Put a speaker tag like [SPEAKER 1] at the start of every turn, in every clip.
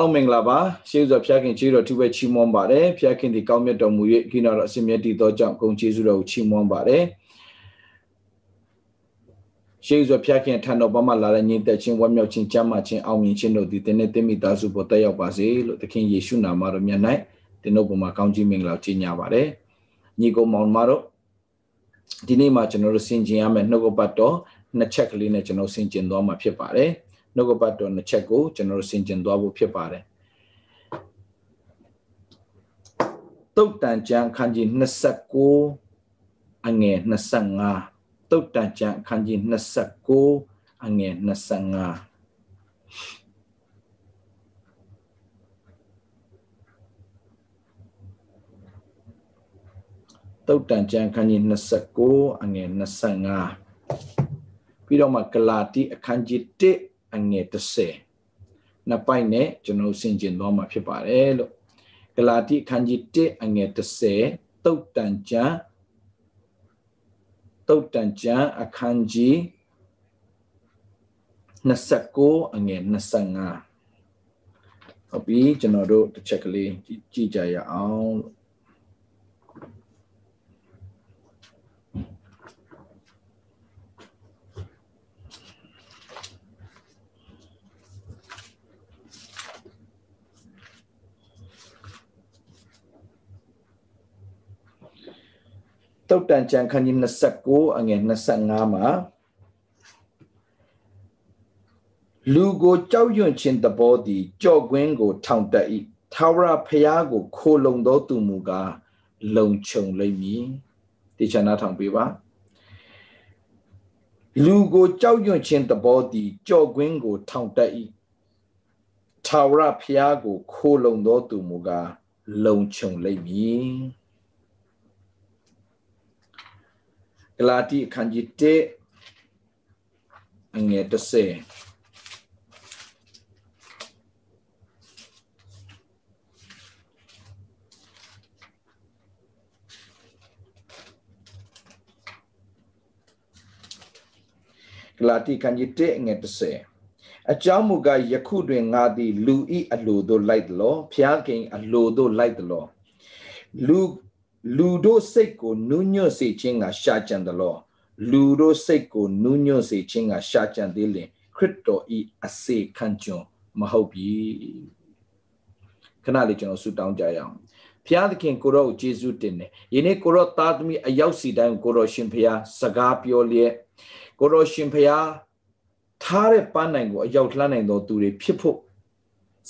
[SPEAKER 1] အားလုံးမင်္ဂလာပါရှေးစွာဖျားခင်ကျေးတော်သူပဲချီးမွမ်းပါတယ်ဖျားခင်ဒီကောင်းမြတ်တော်မူ၍ခိနာတော်အစင်မြတ်တည်သောကြောင့်ဂုဏ်ကျေးဇူးတော်ကိုချီးမွမ်းပါတယ်ရှေးစွာဖျားခင်ထံတော်ဘာမှလာတဲ့ညီသက်ချင်းဝမ်းမြောက်ခြင်းကြမ်းမာခြင်းအောင်မြင်ခြင်းတို့သည်တင်းနဲ့တင်းမိသားစုပေါ်တက်ရောက်ပါစေလို့သခင်ယေရှုနာမတော်မြတ်၌တင်းတို့ပေါ်မှာကောင်းကြီးမင်္ဂလာကြီးညာပါတယ်ညီကိုမောင်မတို့ဒီနေ့မှာကျွန်တော်တို့ဆင်ကျင်ရမယ့်နှုတ်ကပတ်တော်နှစ်ချက်ကလေးနဲ့ကျွန်တော်ဆင်ကျင်သွားမှာဖြစ်ပါတယ် နှုတ်ကပတ်တော်နှစ်ချက်ကိုကျွန်တော်တို့ဆင်ကျင်သွားဖို့ဖြစ်ပါတယ်တုတ်တန်ကျမ်းခန်းကြီး29အငယ်25တုတ်တန်ကျမ်းခန်းကြီး29အငယ်25တုတ်တန်ကျမ်းခန်းကြီး29အငယ်25ပြီးတော့မှဂလာတိအခန်းကြီး1 အငယ်30နှစ်ပိုက်နဲ့ကျွန်တော်ဆင်ကျင်သွားမှာဖြစ်ပါတယ်လို့ဂလာတိအခန်းကြီး1အငယ်30တုတ်တန်ကျမ်းတုတ်တန်ကျမ်းအခန်းကြီး29အငယ်25ဟုတ်ပြီကျွန်တော်တို့တစ်ချက်ကလေးကြည့်ကြရအောင်လို့ တုတ်တန်ကျန်ခန်းကြီး29အငယ်25မှာလူကိုကြောက်ရွံ့ခြင်းသဘောသည်ကြော့ကွင်းကို ထောင်တက်၏ထာဝရဖျားကို ခိုလုံသောသူမူကားလုံခြုံလိမ့်မည်တေချာနာထောင်ပေးပါလူကိုကြောက်ရွံ့ခြင်းသဘောသည်ကြော့ကွင်းကို ထောင်တက်၏ထာဝရဖျားကို ခိုလုံသောသူမူကားလုံခြုံလိမ့်မည် ဂလာတိအခန်းကြီး1အငယ်30ဂလာတိခန်းကြီး1အငယ်30အကြောင်းမူကားယခုတွင်ငါသည် လူဤအလိုသို့လိုက်သလောဖျားခင်အလိုသို့လိုက်သလောလူ လူတို့စိတ်ကိုနူးညွတ်စေခြင်းကရှာကြံတယ်လို့လူတို့စိတ်ကိုနူးညွတ်စေခြင်းကရှာကြံသေးလင်ခရစ်တော်ဤအစေခံကျွန်းမဟုတ်ပြီခဏလေးကျွန်တော်ဆုတောင်းကြရအောင်ဖျားသခင်ကိုရောကိုယေရှုတင်တယ်ယနေ့ကိုရောသားသမီးအရောက်စီတိုင်းကိုရောရှင်ဖျားစကားပြောလျက်ကိုရောရှင်ဖျားထားတဲ့ပန်းနိုင်ကိုအရောက်လှမ်းနိုင်တော်သူတွေဖြစ်ဖို့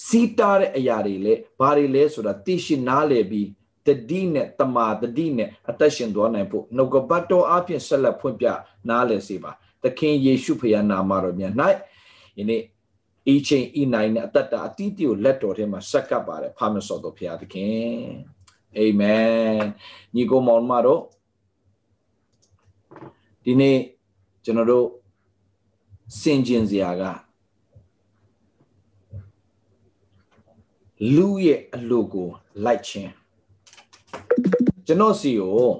[SPEAKER 1] စီးတားတဲ့အရာတွေလေဘာတွေလဲဆိုတာသိရှိနားလည်ပြီး တတိနဲ့တမာတတိနဲ့အသက်ရှင်သွားနိုင်ဖို့နှုတ်ကပတ်တော်အပြင်ဆက်လက်ဖွင့်ပြနားလည်စေပါသခင်ယေရှုဖခင်နာမတော်မြတ်၌ယနေ့အချင်းဤနိုင်နဲ့အသက်တာအတိအကျကိုလက်တော်ထဲမှာဆက်ကပ်ပါတယ်ဖာမစောတော်ဖခင်သခင်အာမင်ညီကိုမောင်မတို့ဒီနေ့ကျွန်တော်တို့စင်ကျင်စရာကလူရဲ့အလိုကိုလိုက်ခြင်း ကျွန်တော်စီကို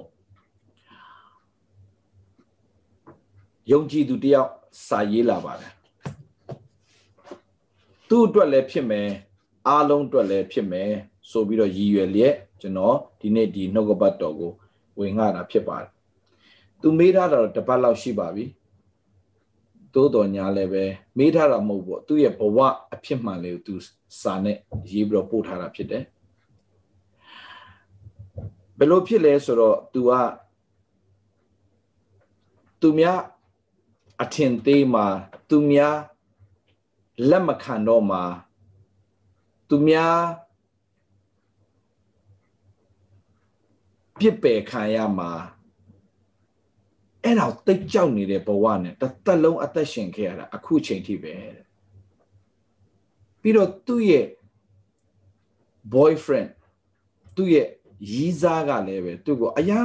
[SPEAKER 1] ယုံကြည်သူတယောက်စာရေးလာပါတယ်သူ့အတွက်လည်းဖြစ်မယ်အားလုံးအတွက်လည်းဖြစ်မယ်ဆိုပြီးတော့ရည်ရွယ်လျက်ကျွန်တော်ဒီနေ့ဒီနှုတ်ကပတ်တော်ကိုဝင်ငှတာဖြစ်ပါတယ်သူမေးထားတာတော့တပတ်လောက်ရှိပါပြီသို့တော်ညာလည်းပဲမေးထားတာမဟုတ်ဘူးသူ့ရဲ့ဘဝအဖြစ်မှန်လေးကိုသူစာနဲ့ရေးပြီးတော့ပို့ထားတာဖြစ်တယ် ဘယ်လိုဖြစ်လဲဆိုတော့ तू ကသူများအထင်သေးမှာသူများလက်မခံတော့မှာသူများပြစ်ပယ်ခံရမှာအဲ့တော့တိတ်ကြောက်နေတဲ့ဘဝနဲ့တစ်သက်လုံးအသက်ရှင်ခဲ့ရတာအခုချိန်ထိပဲပြီးတော့သူ့ရဲ့ boyfriend သူ့ရဲ့ ရီးစားကလည်းပဲသူ့ကိုအရာ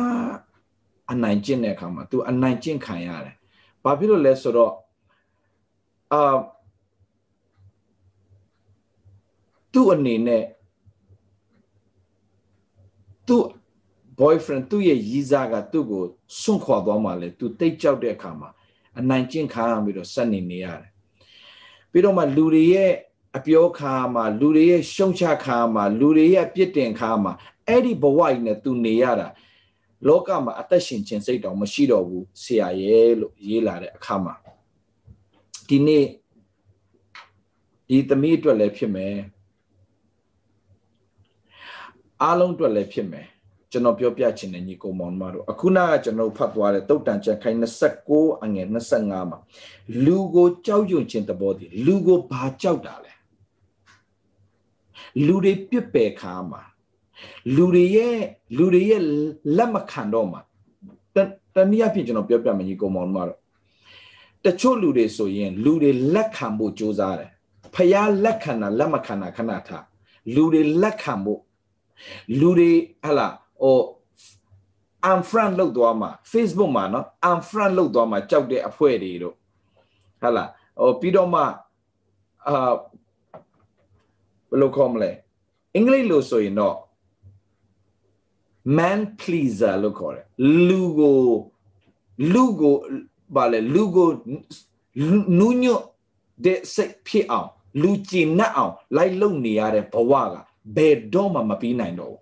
[SPEAKER 1] အနိုင်ကျင့်တဲ့အခါမှာသူအနိုင်ကျင့်ခံရတယ်။ဘာဖြစ်လို့လဲဆိုတော့အာသူ့အနေနဲ့ boyfriend သူ့ရဲ့ရီးစားကသူ့ကိုစွန့်ခွာသွားမှလဲသူတိတ်ကြောက်တဲ့အခါမှာအနိုင်ကျင့်ခါရပြီးတော့ဆက်နေနေရတယ်ပြီးတော့မှလူတွေရဲ့အပြောခါမှာလူတွေရဲ့ရှုံချခါမှာလူတွေရဲ့ပြစ်တင်ခါမှာ အဲ့ဒီဘဝကြီးနဲ့သူနေရတာလောကမှာအသက်ရှင်ခြင်းစိတ်တောင်မရှိတော့ဘူးဆရာရဲ့လို့ရေးလာတဲ့အခါမှာဒီနေ့ဒီသမီးအတွက်လည်းဖြစ်မယ်အားလုံးအတွက်လည်းဖြစ်မယ်ကျွန်တော်ပြောပြချင်တဲ့ညီကိုမောင်မတို့အခုနကကျွန်တော်ဖတ်သွားတဲ့တုတ်တန်ချက်ခိုင်း29အငယ်25မှာလူကိုကြောက်ရွံ့ခြင်းသဘောတည်းလူကိုဘာကြောက်တာလဲလူတွေပြစ်ပယ်ခါမှာ လူတွေရဲ့လူတွေရဲ့လက်မခံတော့မှာတနည်းအားဖြင့်ကျွန်တော်ပြောပြမယ်ညီကောင်မောင်တို့ကတော့တချို့လူတွေဆိုရင် လူတွေလက်ခံဖို့ကြိုးစားတယ်ဖျားလက်ခံတာလက်မခံတာခဏထားလူတွေလက်ခံဖို့လူတွေဟလာဟို unfriend လောက်သွားမှာ Facebook မှာနော် unfriend လောက်သွားမှာကြောက်တဲ့အဖွဲတွေတို့ဟလာဟိုပြီးတော့မှအာဘယ်လိုခေါ်မလဲအင်္ဂလိပ်လိုဆိုရင်တော့ man pleaser လို့ခေါ်တယ်လူကိုလူကိုဗာလေလူကိုနူးညွတ်တဲ့စိတ်ဖြစ်အောင်လူကြည်နပ်အောင်လိုက်လုံနေရတဲ့ဘဝကဘယ်တော့မှမပြီးနိုင်တော့ဘူး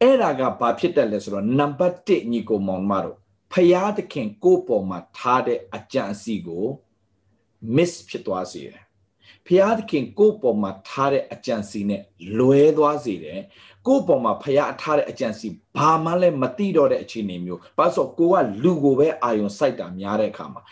[SPEAKER 1] အဲ့ဒါကဘာဖြစ်တယ်လဲဆိုတော့နံပါတ်1ညီကိုမောင်မတို့ဖယားသခင်ကိုယ့်ပေါ်မှာထားတဲ့အကြံအစီကို miss ဖြစ်သွားစေတယ်ဖယားသခင်ကိုယ့်ပေါ်မှာထားတဲ့အကြံစီနဲ့လွဲသွားစေတယ် ကိုယ့်ပေါ်မှာဖယားထားတဲ့အကြံစီဘာမှလည်းမသိတော့တဲ့အခြေအနေမျိုးဘာလို့ဆိုကိုကလူကိုပဲအာယုံစိုက်တာများတဲ့အခါမှာ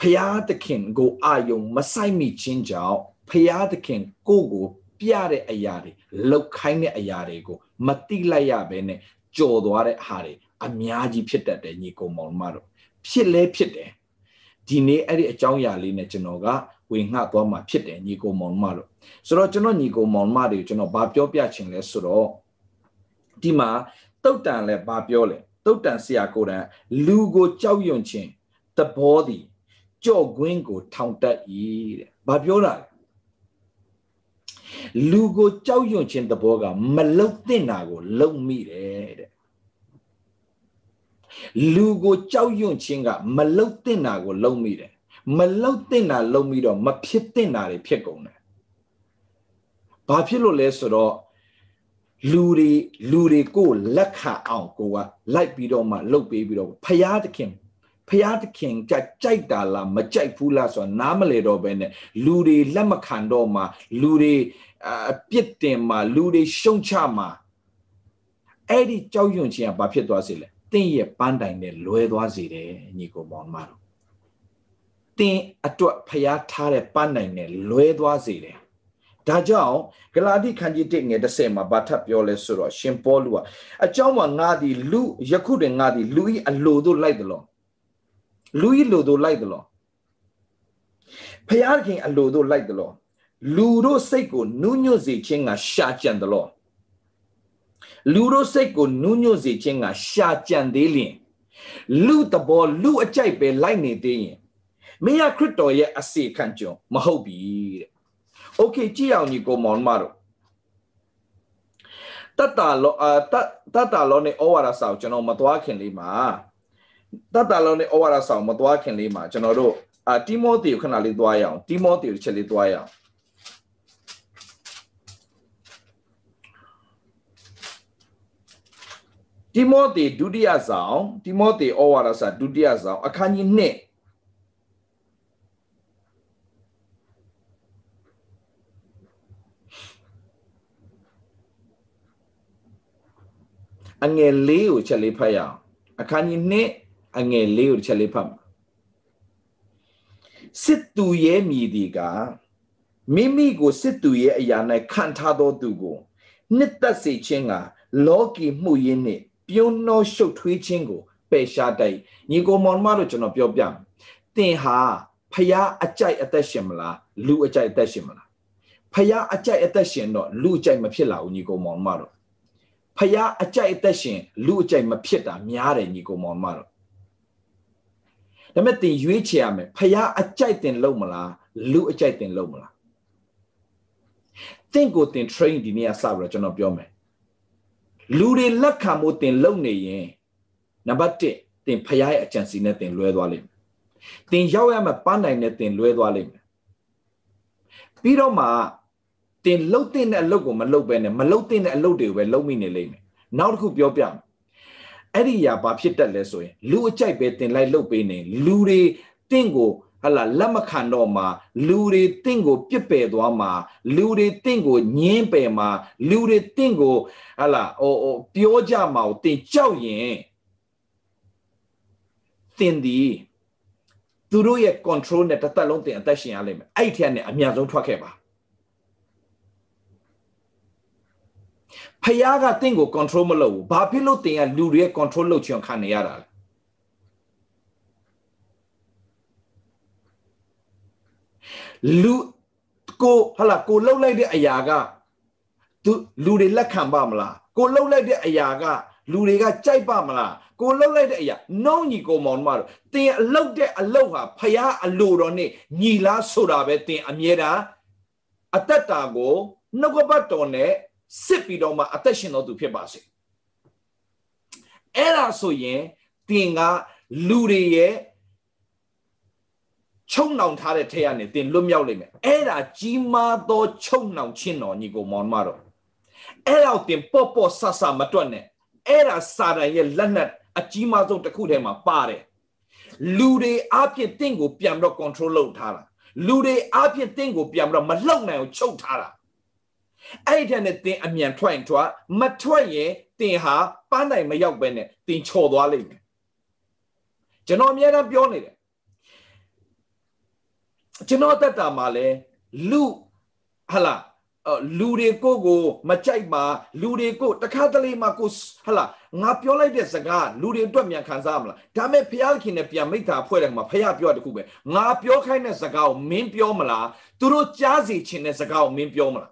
[SPEAKER 1] ဖယားသခင်ကိုအာယုံမဆိုင်မိခြင်းကြောင့်ဖယားသခင်ကိုကိုပြတဲ့အရာတွေလောက်ခိုင်းတဲ့အရာတွေကိုမတိလိုက်ရဘဲနဲ့ကြော်သွားတဲ့ဟာတွေအများကြီးဖြစ်တတ်တယ်ညီကောင်မောင်မတို့ဖြစ်လဲဖြစ်တယ်ဒီနေ့အဲ့ဒီအကြောင်းအရာလေးနဲ့ကျွန်တော်က ဝေငှသွားမှာဖြစ်တယ်ညီကောင်မောင်မတို့ဆိုတော့ကျွန်တော်ညီကောင်မောင်မတွေကျွန်တော်ဘာပြောပြချင်လဲဆိုတော့ဒီမှာတုတ်တန်လဲဘာပြောလဲတုတ်တန်ဆရာကိုယ်တန်လူကိုကြောက်ရွံ့ခြင်းသဘောသည်ကြော့ကွင်းကိုထောင်တက်၏တဲ့ဘာပြောတာလဲလူကိုကြောက်ရွံ့ခြင်းသဘောကမလုတ်တင်တာကိုလုံမိတယ်တဲ့လူကိုကြောက်ရွံ့ခြင်းကမလုတ်တင်တာကိုလုံမိတယ် မလုတ်တင်တာလုံမိတော့မဖြစ်တင်တာတွေဖြစ်ကုန်တယ်ဘာဖြစ်လို့လဲဆိုတော့လူတွေလူတွေကိုလက်ခံအောင်ကိုကလိုက်ပြီးတော့မှလှုပ်ပေးပြီးတော့ဖရာသခင်ဖရာသခင်ကြကြိုက်တာလားမကြိုက်ဘူးလားဆိုတာနားမလဲတော့ပဲနဲ့လူတွေလက်မခံတော့မှလူတွေအပြစ်တင်မှလူတွေရှုံချမှအဲ့ဒီကြောက်ရွံ့ခြင်းကဘာဖြစ်သွားစေလဲတင့်ရဲ့ပန်းတိုင်နဲ့လွဲသွားစေတယ်ညီကိုမောင်မတို့ တင်းအတွက်ဖျားထားတဲ့ပန်းတိုင်နဲ့လွဲသွားစေတယ်ဒါကြောင့်ဂလာတိခန်းကြီး1ငယ်30မှာဘာထပ်ပြောလဲဆိုတော့ရှင်ပေါလုကအကြောင်းမှာငါသည်လူယခုတွင်ငါသည်လူဤအလိုတို့လိုက်တယ်လို့လူဤလိုတို့လိုက်တယ်လို့ဖျားခင်အလိုတို့လိုက်တယ်လို့လူတို့စိတ်ကိုနူးညွတ်စေခြင်းကရှာကြံတယ်လို့လူတို့စိတ်ကိုနူးညွတ်စေခြင်းကရှာကြံသေးလျင်လူတဘောလူအကြိုက်ပဲလိုက်နေသေးရင် မင်းရခရစ်တော်ရဲ့အစီခံကြုံမဟုတ်ပြီတဲ့။ Okay ကြည့်အောင်ညီကိုမောင်မတို့တတလောအတတတလောနဲ့ဩဝါဒစာကိုကျွန်တော်မသွားခင်လေးမှာတတလောနဲ့ဩဝါဒစာကိုမသွားခင်လေးမှာကျွန်တော်တို့အာတိမောသေကိုခဏလေးသွားရအောင်တိမောသေကိုတစ်ချက်လေးသွားရအောင်တိမောသေဒုတိယဆောင်တိမောသေဩဝါဒစာဒုတိယဆောင်အခန်းကြီး1 အငယ်လေးကိုချက်လေးဖတ်ရအောင်အခန်းကြီး1အငယ်လေးကိုချက်လေးဖတ်မှာစစ်သူရဲ့မြည်ဒီကမိမိကိုစစ်သူရဲ့အရာ၌ခံထားသောသူကိုနှစ်သက်စေခြင်းကလောကီမှုရင်းနှင့်ပြုံးနှောရှုပ်ထွေးခြင်းကိုပယ်ရှားတိုက်ညီကိုမောင်မတို့ကျွန်တော်ပြောပြမယ်တင်ဟာဖျားအကြိုက်အသက်ရှင်မလားလူအကြိုက်အသက်ရှင်မလားဖျားအကြိုက်အသက်ရှင်တော့လူအကြိုက်မဖြစ်လာဘူးညီကိုမောင်မတို့ ဖျားအကြိုက်အသက်ရှင်လူအကြိုက်မဖြစ်တာများတယ်ညီကိုမောင်မတို့ဒါမဲ့တင်ရွေးချယ်ရမယ်ဖျားအကြိုက်တင်လုံးမလားလူအကြိုက်တင်လုံးမလားတင့်ကိုတင် train ဒီနေ့ကစပြီးတော့ကျွန်တော်ပြောမယ်လူတွေလက်ခံမှုတင်လုံနေရင်နံပါတ်1တင်ဖရားရဲ့အကြံစီနဲ့တင်လွဲသွားလိမ့်မယ်တင်ရောက်ရမှပန်းနိုင်နဲ့တင်လွဲသွားလိမ့်မယ်ပြီးတော့မှ တင်လှုပ်တဲ့အလုပ်ကိုမလှုပ်ပဲနဲ့မလှုပ်တဲ့အလုပ်တွေကိုပဲလှုပ်မိနေလိမ့်မယ်နောက်တစ်ခုပြောပြမယ်အဲ့ဒီຢာဘာဖြစ်တတ်လဲဆိုရင်လူအကြိုက်ပဲတင်လိုက်လှုပ်ပေးနေလူတွေတင့်ကိုဟလာလက်မခံတော့မှာလူတွေတင့်ကိုပြစ်ပယ်သွားမှာလူတွေတင့်ကိုညင်းပယ်မှာလူတွေတင့်ကိုဟလာဟိုဟိုပြောကြမှာကိုတင်ကြောက်ရင်တင်ဒီသူတို့ရဲ့ control နဲ့တစ်သက်လုံးတင်အသက်ရှင်ရလိမ့်မယ်အဲ့ဒီထက်နဲ့အများဆုံးထွက်ခဲ့ပါ ဖယားကတင့်ကို control မလုပ်ဘူးဘာဖြစ်လို့တင်ကလူတွေရဲ့ control လုပ်ချင်ခံနေရတာလဲလူကိုဟလာကိုလှုပ်လိုက်တဲ့အရာကသူလူတွေလက်ခံပါမလားကိုလှုပ်လိုက်တဲ့အရာကလူတွေကကြိုက်ပါမလားကိုလှုပ်လိုက်တဲ့အရာနှုံးညီကိုမောင်မတို့တင်အလုတ်တဲ့အလုတ်ဟာဖယားအလိုတော်နဲ့ညီလားဆိုတာပဲတင်အမြဲတမ်းအသက်တာကိုနှုတ်ကပတ်တော်နဲ့ စစ်ပြီးတော့မှအသက်ရှင်တော်သူဖြစ်ပါစေအဲ့ဒါဆိုရင်တင်ကလူတွေရဲ့ချုံနှောင်ထားတဲ့ထဲကနေတင်လွတ်မြောက်လိမ့်မယ်အဲ့ဒါကြီးမားသောချုံနှောင်ခြင်းတော်ညီကိုမောင်မတော်အဲ့တော့တင်ပေါ့ပေါ့ဆဆမတွက်နဲ့အဲ့ဒါစာတန်ရဲ့လက်နက်အကြီးမားဆုံးတစ်ခုထဲမှာပါတယ်လူတွေအပြစ်တင့်ကိုပြန်ပြီးတော့ control လုပ်ထားတာလူတွေအပြစ်တင့်ကိုပြန်ပြီးတော့မလှုပ်နိုင်အောင်ချုပ်ထားတာ အဲ့ဒီထက်နဲ့တင်အမြန်ထွက်ရင်ထွက်မထွက်ရင်တင်ဟာပန်းနိုင်မရောက်ပဲနဲ့တင်ချော်သွားလိမ့်မယ်ကျွန်တော်အများအားပြောနေတယ်ကျွန်တော်တက်တာမှာလဲလူဟလာလူတွေကိုကိုမကြိုက်မှာလူတွေကိုတခါတလေမှာကိုဟလာငါပြောလိုက်တဲ့စကားလူတွေအတွက်မြန်ခံစားမလားဒါမဲ့ဖះခင်နဲ့ပြန်မိတာဖွဲ့တယ်မှာဖះပြောတခုပဲငါပြောခိုင်းတဲ့စကားကိုမင်းပြောမလားသူတို့ကြားစီချင်တဲ့စကားကိုမင်းပြောမလား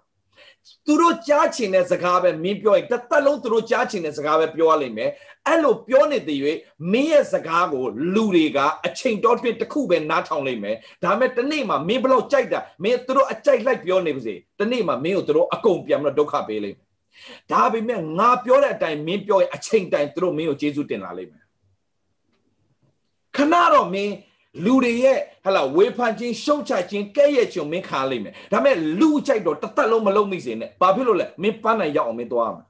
[SPEAKER 1] သူတို့ကြားချင်တဲ့စကားပဲမင်းပြောရင်တစ်သက်လုံးသူတို့ကြားချင်တဲ့စကားပဲပြောရလိမ့်မယ်အဲ့လိုပြောနေတဲ့၍မင်းရဲ့စကားကိုလူတွေကအချိန်တော်တွင်တစ်ခုပဲနားထောင်လိမ့်မယ်ဒါမဲ့တနေ့မှာမင်းဘလို့ကြိုက်တာမင်းသူတို့အကြိုက်လိုက်ပြောနေပါစေတနေ့မှာမင်းကိုသူတို့အကုန်ပြန်ပြီးတော့ဒုက္ခပေးလိမ့်မယ်ဒါပေမဲ့ငါပြောတဲ့အတိုင်းမင်းပြောရင်အချိန်တိုင်းသူတို့မင်းကိုကျေးဇူးတင်လာလိမ့်မယ်ခဏတော့မင်း လူတွေရဲ့ဟလာဝေဖန်ခြင်းရှုံချခြင်းကဲ့ရဲ့ခြင်းမင်းခါလိမ့်မယ်ဒါပေမဲ့လူကြိုက်တော့တစ်သက်လုံးမလုံးမိစေနဲ့ဘာဖြစ်လို့လဲမင်းပန်းနိုင်ရအောင်မင်းသွားမှာ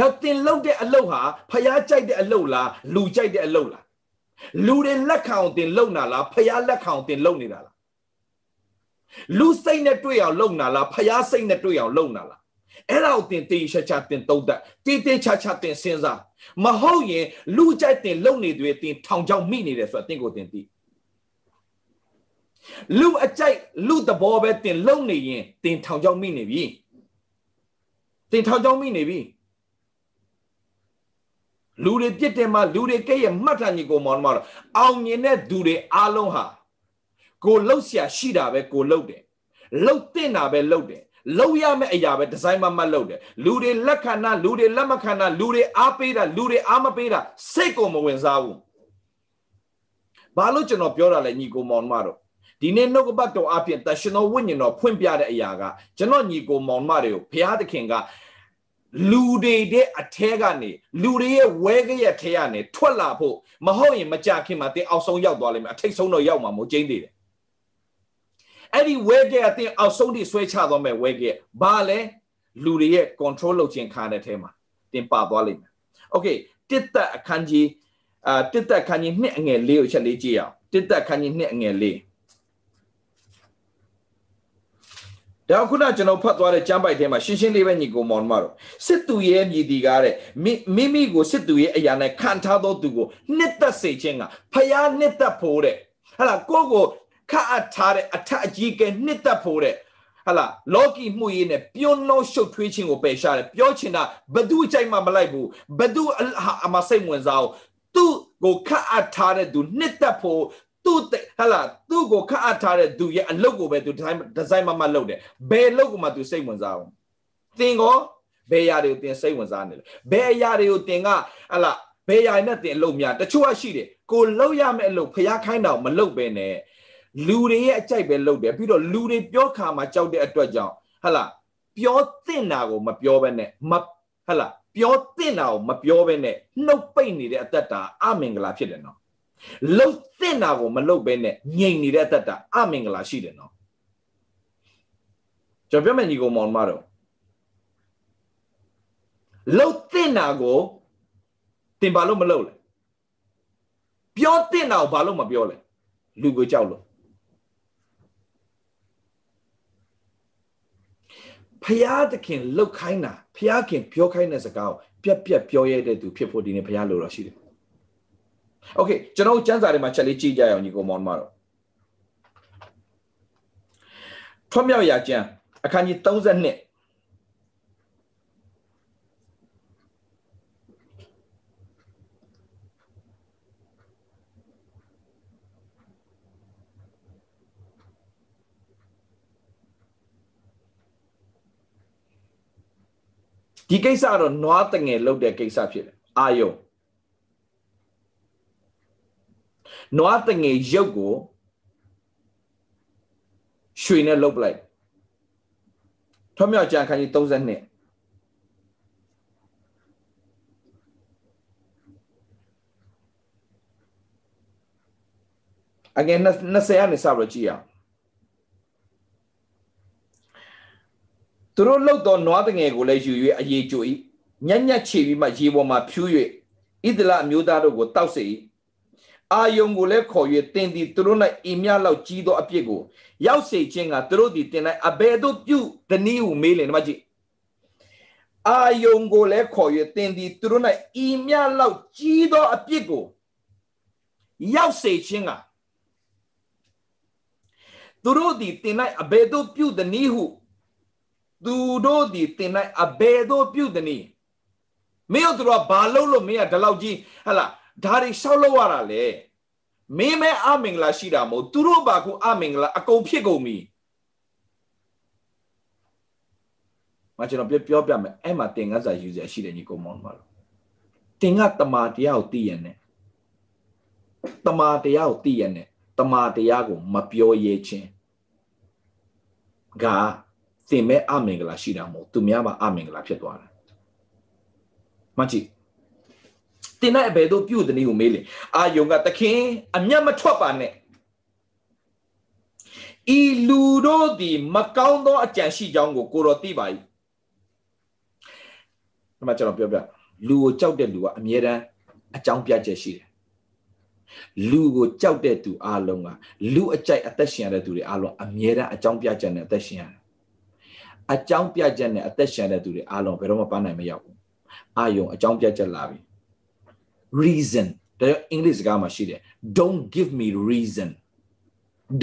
[SPEAKER 1] ရောက်တင်လုတ်တဲ့အလုပ်ဟာဖျားကြိုက်တဲ့အလုပ်လားလူကြိုက်တဲ့အလုပ်လားလူတွေလက်ခံအောင်တင်လုံနာလားဖျားလက်ခံအောင်တင်လုံနေတာလားလူစိတ်နဲ့တွေ့အောင်လုံနာလားဖျားစိတ်နဲ့တွေ့အောင်လုံနာလား အဲ့ဒါကိုတင်တေးချာချာတင်သုံးတတ်တေးတေးချာချာတင်စဉ်းစားမဟုတ်ရင်လူကြိုက်တင်လုံနေတွေတင်ထောင်ချောက်မိနေတယ်ဆိုတာတင်ကိုတင်သိလူအကြိုက်လူတဘောပဲတင်လုံနေရင်တင်ထောင်ချောက်မိနေပြီတင်ထောင်ချောက်မိနေပြီလူတွေပြစ်တယ်မှာလူတွေကဲ့ရဲ့မှတ်ထားညီကိုမောင်မတော်အောင်မြင်တဲ့သူတွေအားလုံးဟာကိုလှုပ်ရှားရှိတာပဲကိုလှုပ်တယ်လှုပ်တင်တာပဲလှုပ်တယ် လောက်ရမယ့်အရာပဲဒီဇိုင်းမမတ်လုပ်တယ်လူတွေလက်ခံတာလူတွေလက်မခံတာလူတွေအားပေးတာလူတွေအားမပေးတာစိတ်ကိုမဝင်စားဘူးဘာလို့ကျွန်တော်ပြောတာလဲညီကိုမောင်မတို့ဒီနေ့နှုတ်ကပတ်တော်အပြင်တရှင်တော်ဝိညာဉ်တော်ဖွင့်ပြတဲ့အရာကကျွန်တော်ညီကိုမောင်မတွေကိုဘုရားသခင်ကလူတွေတဲ့အထဲကနေလူတွေရဲ့ဝဲကရဲ့ထဲကနေထွက်လာဖို့မဟုတ်ရင်မကြခင်မှာတင်းအောက်ဆုံးရောက်သွားလိမ့်မယ်အထိတ်ဆုံးတော့ရောက်မှာမဟုတ်ကျင်းသေးတယ် အဲ့ဒီဝဲကဲအတင်းအောက်ဆုံးထိဆွဲချသွားမယ်ဝဲကဲဘာလဲလူတွေရဲ့ control လုပ်ခြင်းခါတဲ့ထဲမှာတင်ပါသွားလိမ့်မယ်။ Okay တစ်သက်အခန်းကြီးအာတစ်သက်အခန်းကြီး2အငယ်4ကိုချက်လေးကြည့်အောင်တစ်သက်အခန်းကြီး2အငယ်4ဒါခုနကျွန်တော်ဖတ်သွားတဲ့ကျမ်းပိုက်ထဲမှာရှင်းရှင်းလေးပဲညီကိုမောင်မတော်စစ်သူရဲ့မြည်ဒီကားတဲ့မိမိကိုစစ်သူရဲ့အရာနဲ့ခံထားသောသူကိုနှစ်သက်စေခြင်းကဖျားနှစ်သက်ဖို့တဲ့ဟလာကိုကို ခတ်အပ်ထားတဲ့အထအကြီးကဲနှစ်သက်ဖို့တဲ့ဟလာလော်ကီမှုရေးနဲ့ပြုံးလုံးရှုပ်ထွေးခြင်းကိုပယ်ရှားတယ်ပြောချင်တာဘသူအကြိုက်မှမလိုက်ဘူးဘသူအမစိတ်ဝင်စားအောင်သူ့ကိုခတ်အပ်ထားတဲ့သူနှစ်သက်ဖို့သူ့ဟလာသူ့ကိုခတ်အပ်ထားတဲ့သူရဲ့အလုပ်ကိုပဲသူဒီဇိုင်းဒီဇိုင်းမမလုပ်တယ်ဘယ်လုပ်ကိုမှသူစိတ်ဝင်စားအောင်သင်ကောဘယ်အရာတွေကိုသင်စိတ်ဝင်စားနေလဲဘယ်အရာတွေကိုသင်ကဟလာဘယ်အရာနဲ့သင်အလုပ်များတချို့ကရှိတယ်ကိုလောက်ရမယ့်အလုပ်ဖျားခိုင်းတော့မလုပ်ပဲနဲ့ လူတွေရဲ့အကြိုက်ပဲလုပ်တယ်ပြီးတော့လူတွေပြောခါမှာကြောက်တဲ့အတွက်ကြောင့်ဟလာပြောသင့်တာကိုမပြောဘဲနဲ့မဟဟလားပြောသင့်တာကိုမပြောဘဲနဲ့နှုတ်ပိတ်နေတဲ့အသက်တာအမင်္ဂလာဖြစ်တယ်နော်လှုပ်သင့်တာကိုမလှုပ်ဘဲနဲ့ငြိမ်နေတဲ့အသက်တာအမင်္ဂလာရှိတယ်နော်ကျွန်တော်ပြောမယ်ညီကောင်မောင်မတော်လှုပ်သင့်တာကိုတင်ဘာလို့မလှုပ်လဲပြောသင့်တာကိုဘာလို့မပြောလဲလူကိုကြောက်လို့ ဖျားသခင်လှုပ်ခိုင်းတာဖျားခင်ပြောခိုင်းတဲ့စကားကိုပြက်ပြက်ပြောရတဲ့သူဖြစ်ဖို့ဒီနေ့ဖျားလိုတော့ရှိတယ်။ Okay ကျွန်တော်ကျမ်းစာထဲမှာချက်လေးကြည့်ကြရအောင်ညီကောင်မောင်မတော်ထွတ်မြောက်ရာကျမ်းအခန်းကြီး32 ဒီကိစ္စတော့နွားတငယ်လုတ်တဲ့ကိစ္စဖြစ်တယ်အာယုံနွားတငယ်ရုပ်ကိုရွှေနဲ့လုတ်ပလိုက်ထွမြောက်ကြံခန်းကြီး32အငယ်20ကနေစပြီးကြည့်အောင် သူတို့လှုပ်သောနွားတငယ်ကိုလည်းယူ၍အရေးကြို၏ညံ့ညက်ချေပြီးမှရေပေါ်မှာဖြူး၍ဣဒလအမျိုးသားတို့ကိုတောက်စေ၏အာယုံကိုလည်းခေါ်၍တင်သည်သူတို့၌အိမ်မြလောက်ကြီးသောအပြစ်ကိုရောက်စေခြင်းကသူတို့သည်တင်၌အဘယ်သို့ပြုတနည်းဟုမေးလင်ဒီမှာကြည့်အာယုံကိုလည်းခေါ်၍တင်သည်သူတို့၌အိမ်မြလောက်ကြီးသောအပြစ်ကိုရောက်စေခြင်းကသူတို့သည်တင်၌အဘယ်သို့ပြုတနည်းဟု သူတို့ဒီတင်လိုက်အဘယ်သို့ပြုသည်နည်းမင်းတို့ကဘာလုပ်လို့မင်းကဒီလောက်ကြီးဟလာဒါတွေရှောက်လို့ရတာလေမင်းမဲအမင်္ဂလာရှိတာမဟုတ်သူတို့ဘာခုအမင်္ဂလာအကုန်ဖြစ်ကုန်ပြီမကျွန်တော်ပြောပြမယ်အဲ့မှာတင်ကစားယူစရာရှိတယ်ညီကောင်မောင်မလို့တင်ကတမာတရားကိုသိရနဲ့တမာတရားကိုသိရနဲ့တမာတရားကိုမပြောရဲခြင်းက သင်မဲ့အမင်္ဂလာရှိတာမဟုတ်သူများပါအမင်္ဂလာဖြစ်သွားတယ်မှတ်ကြည့်တင်တဲ့အဘယ်သို့ပြုတဲ့နည်းကိုမေးလေအာယုံကတခင်အမျက်မထွက်ပါနဲ့ဤလူတို့သည်မကောင်းသောအကြံရှိကြောင်းကိုကိုတော်သိပါ၏ဒီမှာကျွန်တော်ပြောပြလူကိုကြောက်တဲ့လူကအမြဲတမ်းအကြောင်းပြချက်ရှိတယ်လူကိုကြောက်တဲ့သူအလုံးကလူအကြိုက်အသက်ရှင်ရတဲ့သူတွေအလုံးအမြဲတမ်းအကြောင်းပြချက်နဲ့အသက်ရှင်ရတယ် အကြောင်းပြချက်နဲ့အသက်ရှင်တဲ့သူတွေအားလုံးဘယ်တော့မှပန်းနိုင်မရောက်ဘူးအာယုံအကြောင်းပြချက်လာပြီ reason တဲ့အင်္ဂလိပ်စကားမှာရှိတယ် don't give me reason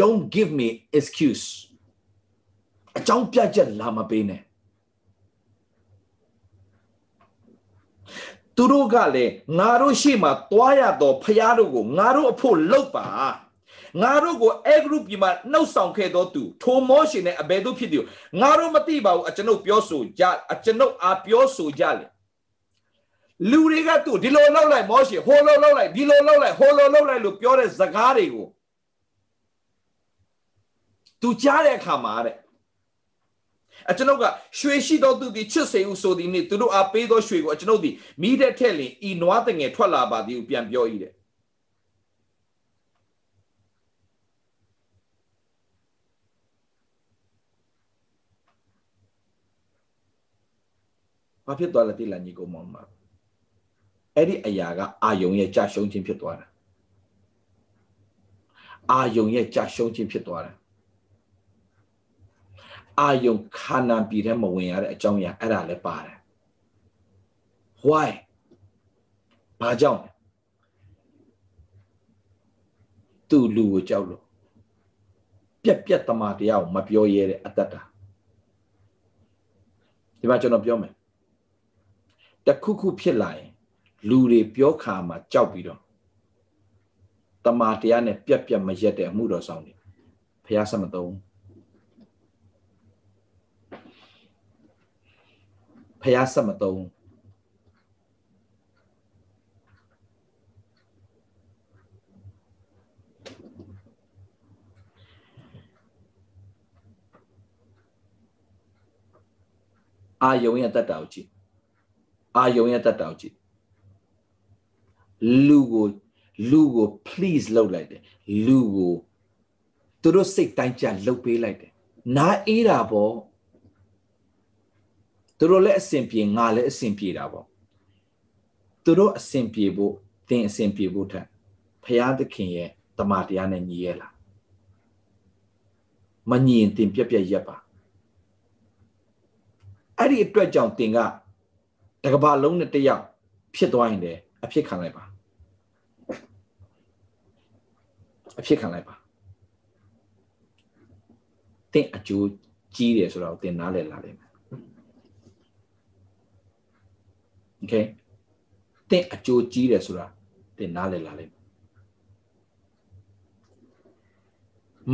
[SPEAKER 1] don't give me excuse အကြောင်းပြချက်လာမပေးနဲ့သူတို့ကလည်းငါတို့ရှိမှသွားရတော့ဖရားတို့ကိုငါတို့အဖို့လှုပ်ပါ ငါတို့ကိုအဲဂရုပြည်မှာနှုတ်ဆောင်ခဲ့သောသူထိုမောရှင်နဲ့အဘယ်သို့ဖြစ်သည်ငါတို့မသိပါဘူးအကျွန်ုပ်ပြောဆိုကြအကျွန်ုပ်အားပြောဆိုကြလေလူတွေကသူဒီလိုလောက်လိုက်မောရှင်ဟိုလိုလောက်လိုက်ဒီလိုလောက်လိုက်ဟိုလိုလောက်လိုက်လို့ပြောတဲ့ဇကားတွေကိုသူကြားတဲ့အခါမှာတဲ့အကျွန်ုပ်ကရွှေရှိသောသူသည်ချစ်စေဟုဆိုသည်နှင့်သူတို့အားပေးသောရွှေကိုအကျွန်ုပ်သည်မိတဲ့ထက်လင်ဤနွားတငယ်ထွက်လာပါသည်ဟုပြန်ပြော၏တဲ့ ဘာဖြစ်သွားလဲတိလာညီကိုမောင်မအဲ့ဒီအရာကအာယုံရဲ့ကြာရှုံးခြင်းဖြစ်သွားတာအာယုံရဲ့ကြာရှုံးခြင်းဖြစ်သွားတာအာယုံခန္ဓာပြည်ထဲမဝင်ရတဲ့အကြောင်းအရာအဲ့ဒါလည်းပါတယ် why ဘာကြောင့်သူ့လူကိုကြောက်လို့ပြက်ပြက်တမာတရားကိုမပြောရဲတဲ့အတ္တတာဒီမှာကျွန်တော်ပြောမယ် တခုခုဖြစ်လာရင် လူတွေပြောခါမှာကြောက်ပြီးတော့တမာတရားနဲ့ပြက်ပြက်မရက်တဲ့အမှုတော်ဆောင်တွေဖះဆက်မသုံးဖះဆက်မသုံးအာယုံရဲ့တတ်တာကိုကြည့် အာယုံရဲ့တတ်တာကိုကြည့်လူကိုလူကို please လုပ်လိုက်တယ်လူကိုသူတို့စိတ်တိုင်းကြလှုပ်ပေးလိုက်တယ်နားအေးတာပေါ့သူတို့လည်းအဆင်ပြေငါလည်းအဆင်ပြေတာပေါ့သူတို့အဆင်ပြေဖို့သင်အဆင်ပြေဖို့ထက်ဖရာသခင်ရဲ့တမန်တရားနဲ့ညီရဲ့လားမညီရင်သင်ပြက်ပြက်ရက်ပါအဲ့ဒီအတွက်ကြောင့်သင်က တကဘာလုံးနဲ့တယောက်ဖြစ်သွားရင်လည်းအဖြစ်ခံလိုက်ပါအဖြစ်ခံလိုက်ပါသင်အကျိုးကြီးတယ်ဆိုတော့သင်နားလည်လာလိမ့်မယ် okay သင်အကျိုးကြီးတယ်ဆိုတာသင်နားလည်လာလိမ့်မယ်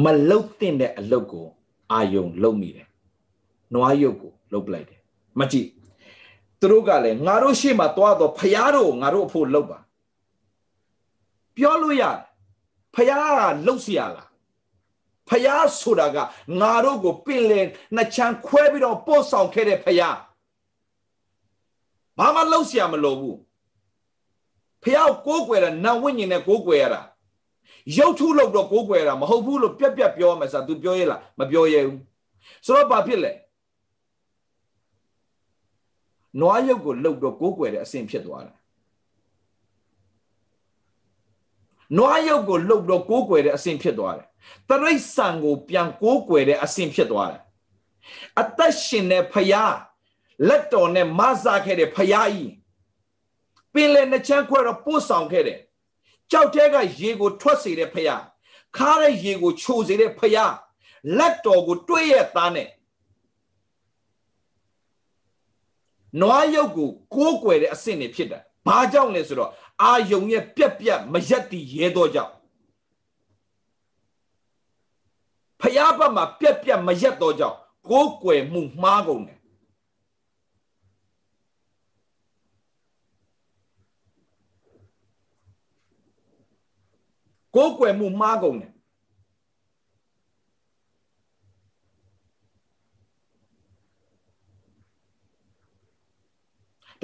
[SPEAKER 1] မလုတ်တင်တဲ့အလုတ်ကိုအာယုံ လုတ်မိတယ်နွားရုပ်ကိုလုတ်ပလိုက်တယ်မကြည့် သူတို့ကလည်းငါတို့ရှေ့မှာသွားတော့ဖျားတို့ငါတို့အဖို့လုတ်ပါပြောလို့ရတယ်ဖျားကလုတ်เสียလားဖျားဆိုတာကငါတို့ကိုပင်လယ်နှစ်ချမ်းခွဲပြီးတော့ပို့ဆောင်ခဲ့တဲ့ဖျားဘာမှလှုပ်ရှားမလို့ဘူးဖျားကိုကိုးကွယ်တာနတ်ဝိညာဉ်နဲ့ကိုးကွယ်ရတာရုပ်ထုလို့တော့ကိုးကွယ်ရတာမဟုတ်ဘူးလို့ပြက်ပြက်ပြောမှစား तू ပြောရလားမပြောရဘူးဆိုတော့ဘာဖြစ်လဲ နွားရုပ်ကိုလှုပ်တော့ကိုးကွယ်တဲ့အဆင့်ဖြစ်သွားတယ်နွားရုပ်ကိုလှုပ်တော့ကိုးကွယ်တဲ့အဆင့်ဖြစ်သွားတယ်တရိษံကိုပြန်ကိုးကွယ်တဲ့အဆင့်ဖြစ်သွားတယ်အသက်ရှင်တဲ့ဖျားလက်တော်နဲ့မဆာခဲ့တဲ့ဖျားကြီးပင်လယ်နှချမ်းခွဲတော့ပို့ဆောင်ခဲ့တယ်ကြောက်တဲ့ကရေကိုထွက်စေတဲ့ဖျားခါတဲ့ရေကိုချိုစေတဲ့ဖျားလက်တော်ကိုတွေးရသားနဲ့ နွားရုပ်ကိုကိုးကွယ်တဲ့အဆင့်နေဖြစ်တာဘာကြောင့်လဲဆိုတော့အာယုံရဲ့ပြက်ပြက်မရက်တည်ရဲတော့ကြောင့်ဖျားဘက်မှာပြက်ပြက်မရက်တော့ကြောင့်ကိုးကွယ်မှုမှားကုန်တယ်ကိုးကွယ်မှုမှားကုန်တယ်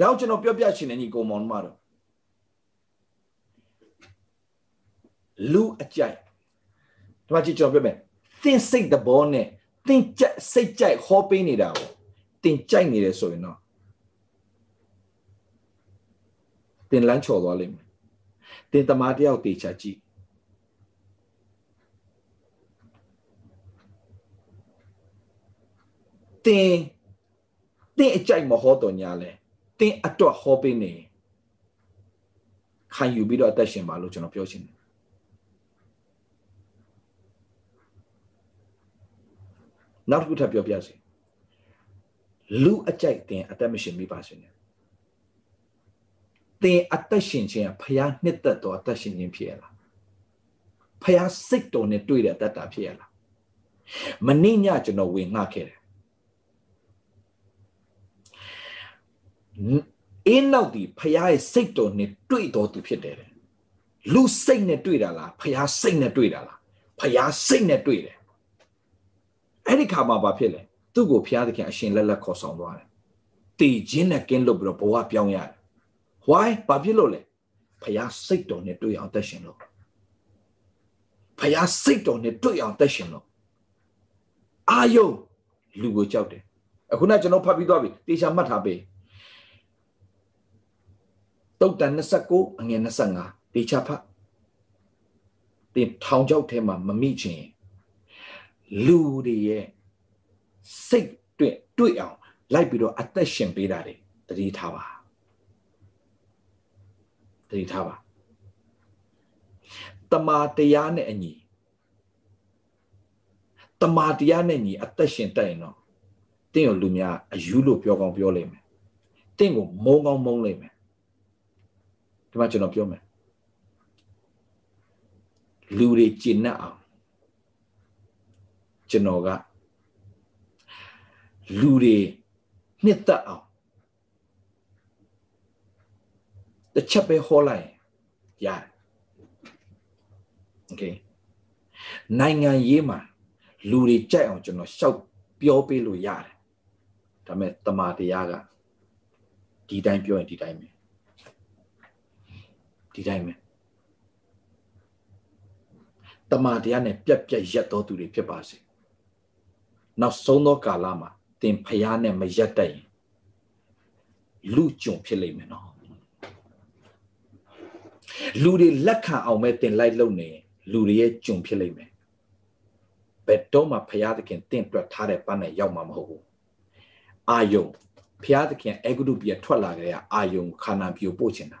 [SPEAKER 1] ဒါကြောင့်ကျွန်တော်ပြောပြချင်တယ်ညီကောင်မောင်မတော်လူအကြိုက်ဒီမှာကြည့်ကျွန်တော်ပြောမယ်သင်စိတ်တဘောနဲ့သင်ကြက်စိတ်ကြိုက်ဟောပေးနေတာကိုသင်ကြိုက်နေတယ်ဆိုရင်တော့သင်လမ်းချော်သွားလိမ့်မယ်သင်တမားတယောက်တေချာကြည့်သင်သင်အကြိုက်မဟောတော်ညာလဲ သင်အတွက်ဟောပေးနေခံယူပြီးတော့အသက်ရှင်ပါလို့ကျွန်တော်ပြောချင်တယ်နောက်တစ်ခုထပ်ပြောပြစီလူအကြိုက်တင်အသက်မရှင်မိပါစေနဲ့တင်အသက်ရှင်ခြင်းကဖျားနှစ်သက်တော်အသက်ရှင်ခြင်းဖြစ်ရလားဖျားစိတ်တော်နဲ့တွေ့တဲ့အသက်တာဖြစ်ရလားမနေ့ညကျွန်တော်ဝင်ငှခဲ့တယ် အင်းနောက်ဒီဖျားရဲ့စိတ်တော်နဲ့တွေ့တော်သူဖြစ်တယ်လူစိတ်နဲ့တွေ့တာလားဖျားစိတ်နဲ့တွေ့တာလားဖျားစိတ်နဲ့တွေ့တယ်အဲ့ဒီခါမှာဘာဖြစ်လဲသူ့ကိုဖျားသခင်အရှင်လက်လက်ခေါ်ဆောင်သွားတယ်တည်ခြင်းနဲ့ကင်းလွတ်ပြီးတော့ဘဝပြောင်းရတယ် why ဘာဖြစ်လို့လဲဖျားစိတ်တော်နဲ့တွေ့အောင်တက်ရှင်လို့ဖျားစိတ်တော်နဲ့တွေ့အောင်တက်ရှင်လို့အာယုလူကိုကြောက်တယ်အခုနကျွန်တော်ဖတ်ပြီးသွားပြီတေချာမှတ်ထားပေး တုတ်တန်29အငယ်25တေချာဖတ်တင်ထောင်ချောက်ထဲမှာမမိချင်လူတွေရဲ့စိတ်တွေ့တွေ့အောင်လိုက်ပြီးတော့အသက်ရှင်ပေးတာတွေတတိထားပါတတိထားပါတမာတရားနဲ့အညီတမာတရားနဲ့ညီအသက်ရှင်တတ်ရင်တော့တင့်ကိုလူများအယူလို့ပြောကောင်းပြောလိမ့်မယ်တင့်ကိုမုံကောင်းမုံလိမ့်မယ် ဒီမှာကျွန်တော်ပြောမယ်လူတွေကျင့်တတ်အောင်ကျွန်တော်ကလူတွေနှစ်သက်အောင်တစ်ချက်ပဲဟောလိုက်ရတယ် okay နိုင်ငံရေးမှာလူတွေကြိုက်အောင်ကျွန်တော်ရှောက်ပြောပေးလို့ရတယ်ဒါပေမဲ့တမာတရားကဒီတိုင်းပြောရင်ဒီတိုင်းပဲ ဒီတိုင်းပဲတမာတရားနဲ့ပြက်ပြက်ရက်တော်သူတွေဖြစ်ပါစေနောက်ဆုံးသောကာလမှာသင်ဖျားနဲ့မရက်တတ်ရင်လူကြုံဖြစ်လိမ့်မယ်နော်လူတွေလက်ခံအောင်မဲ့တင်လိုက်လုံနေလူတွေရဲ့ကြုံဖြစ်လိမ့်မယ်ဘယ်တော့မှဖျားသခင်တင့်တွက်ထားတဲ့ပန်းနဲ့ရောက်မှာမဟုတ်ဘူးအာယုံဖျားသခင်အေဂုတုပြထွက်လာကြတဲ့အာယုံခန္ဓာပြိုပို့ချင်တာ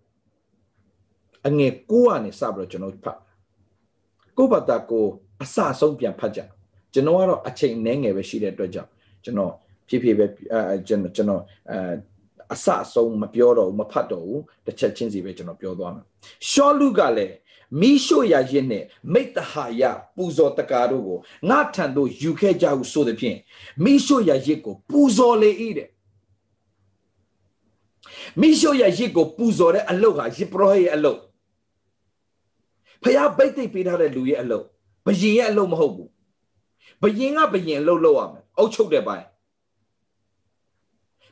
[SPEAKER 1] အငယ်9ကနေစပြီးတော့ကျွန်တော်ဖတ်ကိုဘတာကိုအစဆုံးပြန်ဖတ်ကြကျွန်တော်ကတော့အချိန်နည်းငယ်ပဲရှိတဲ့အတွက်ကြောင့်ကျွန်တော်ဖြည်းဖြည်းပဲအဲကျွန်တော်ကျွန်တော်အဲအစအဆုံးမပြောတော့ဘူးမဖတ်တော့ဘူးတစ်ချက်ချင်းစီပဲကျွန်တော်ပြောသွားမှာရှောလူကလည်းမိရှုရရစ်နဲ့မိတ္တဟာယပူဇော်တကာတို့ကိုငါထံသို့ယူခဲ့ကြဟုဆိုသည်ဖြင့်မိရှုရရစ်ကိုပူဇော်လေ၏တဲ့မိရှုရရစ်ကိုပူဇော်တဲ့အလုပ်ဟာယေဘရဟိရဲ့အလုပ် ဖះဗိတ်သိပ်ပေးထားတဲ့လူရဲ့အလုပ်ဘယင်ရဲ့အလုပ်မဟုတ်ဘူးဘယင်ကဘယင်အလုပ်လုပ်ရမယ်အုပ်ချုပ်တဲ့ပိုင်း